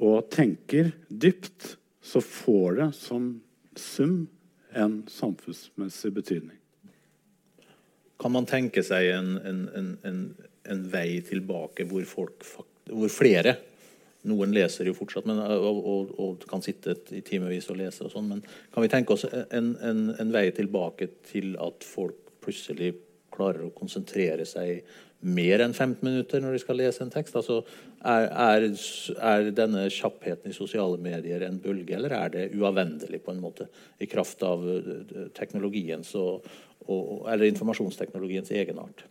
og tenker dypt, så får det som sum en samfunnsmessig betydning. Kan man tenke seg en, en, en, en vei tilbake hvor, folk, hvor flere noen leser jo fortsatt men, og, og, og, kan sitte i timevis og lese. og sånn, Men kan vi tenke oss en, en, en, vei tilbake til at folk plutselig klarer å konsentrere seg mer enn 15 minutter når de skal lese en tekst? Altså, er, er, er, denne kjappheten i sosiale medier en bølge, eller er det uavvendelig på en måte i kraft av eh, teknologiens og, og, eller informasjonsteknologiens egenart?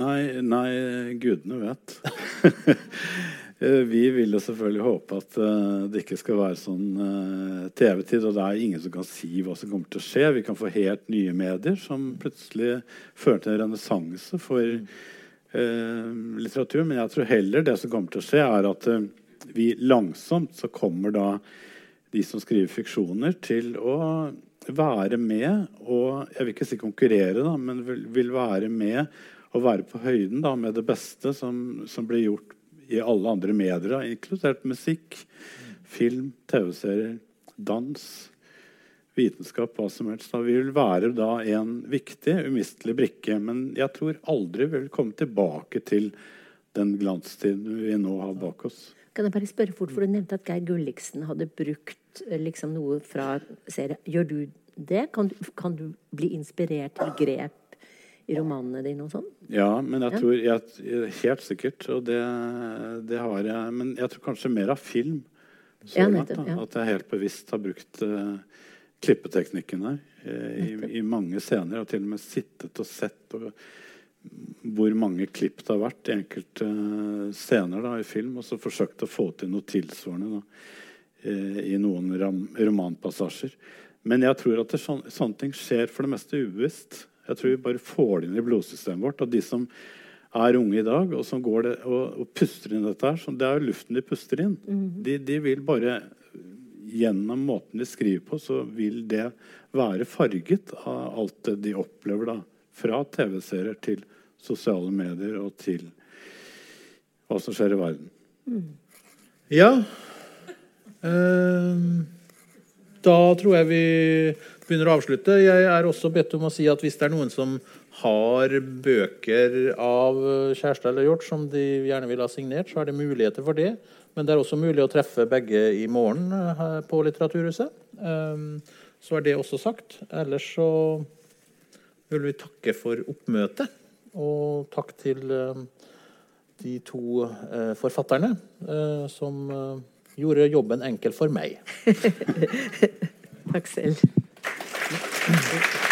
Nei, nei gudene vet. Eh, vi vil jo selvfølgelig håpe at uh, det ikke skal være sånn uh, TV-tid. Og det er ingen som kan si hva som kommer til å skje. Vi kan få helt nye medier som plutselig fører til en renessanse for eh, litteratur. Men jeg tror heller det som kommer til å skje, er at vi langsomt så kommer da de som skriver fiksjoner, til å være med og Jeg vil ikke si konkurrere, da, men vil, vil være med og være på høyden da, med det beste som, som blir gjort i alle andre medier, inkludert musikk, film, TV-serier, dans, vitenskap, hva som helst. Da vi vil være da en viktig, umistelig brikke. Men jeg tror aldri vi vil komme tilbake til den glanstiden vi nå har bak oss. Kan jeg bare spørre fort, for Du nevnte at Geir Gulliksen hadde brukt eh, liksom, noe fra serien. Gjør du det? Kan kan du bli inspirert til grep i romanene dine og sånn? Ja, men jeg tror jeg, Helt sikkert. Og det, det, har jeg. Men jeg tror kanskje mer av film. Ja, nettopp, ja. At jeg helt bevisst har brukt uh, klippeteknikken her uh, i, i, mange scener. Og til og med sittet og sett og, hvor mange klipp det har vært i enkelte uh, scener da, i film. Og så forsøkt å få til noe tilsvarende da, i noen ram, romanpassasjer. Men jeg tror at det, sånne, sånne ting skjer for det meste ubevisst. Jeg tror vi bare får det inn i blodsystemet vårt. Og de som er unge i dag, og som går det, og, og puster inn dette her, Det er jo luften de puster inn. Mm. De, de, vil bare Gjennom måten de skriver på, så vil det være farget av alt det de opplever. da, Fra TV-serier til sosiale medier og til hva som skjer i verden. Mm. Ja. Eh, da tror jeg vi begynner å avslutte. Jeg er også bedt om å si at hvis det er noen som har bøker av Kjærstad eller Hjort som de gjerne vil ha signert, så er det muligheter for det. Men det er også mulig å treffe begge i morgen eh, på Litteraturhuset. Ehm, så er det også sagt. Ellers så vil vi takke for oppmøtet. Og takk til eh, de to eh, forfatterne som gjorde jobben enkel for meg. takk selv. Thank you.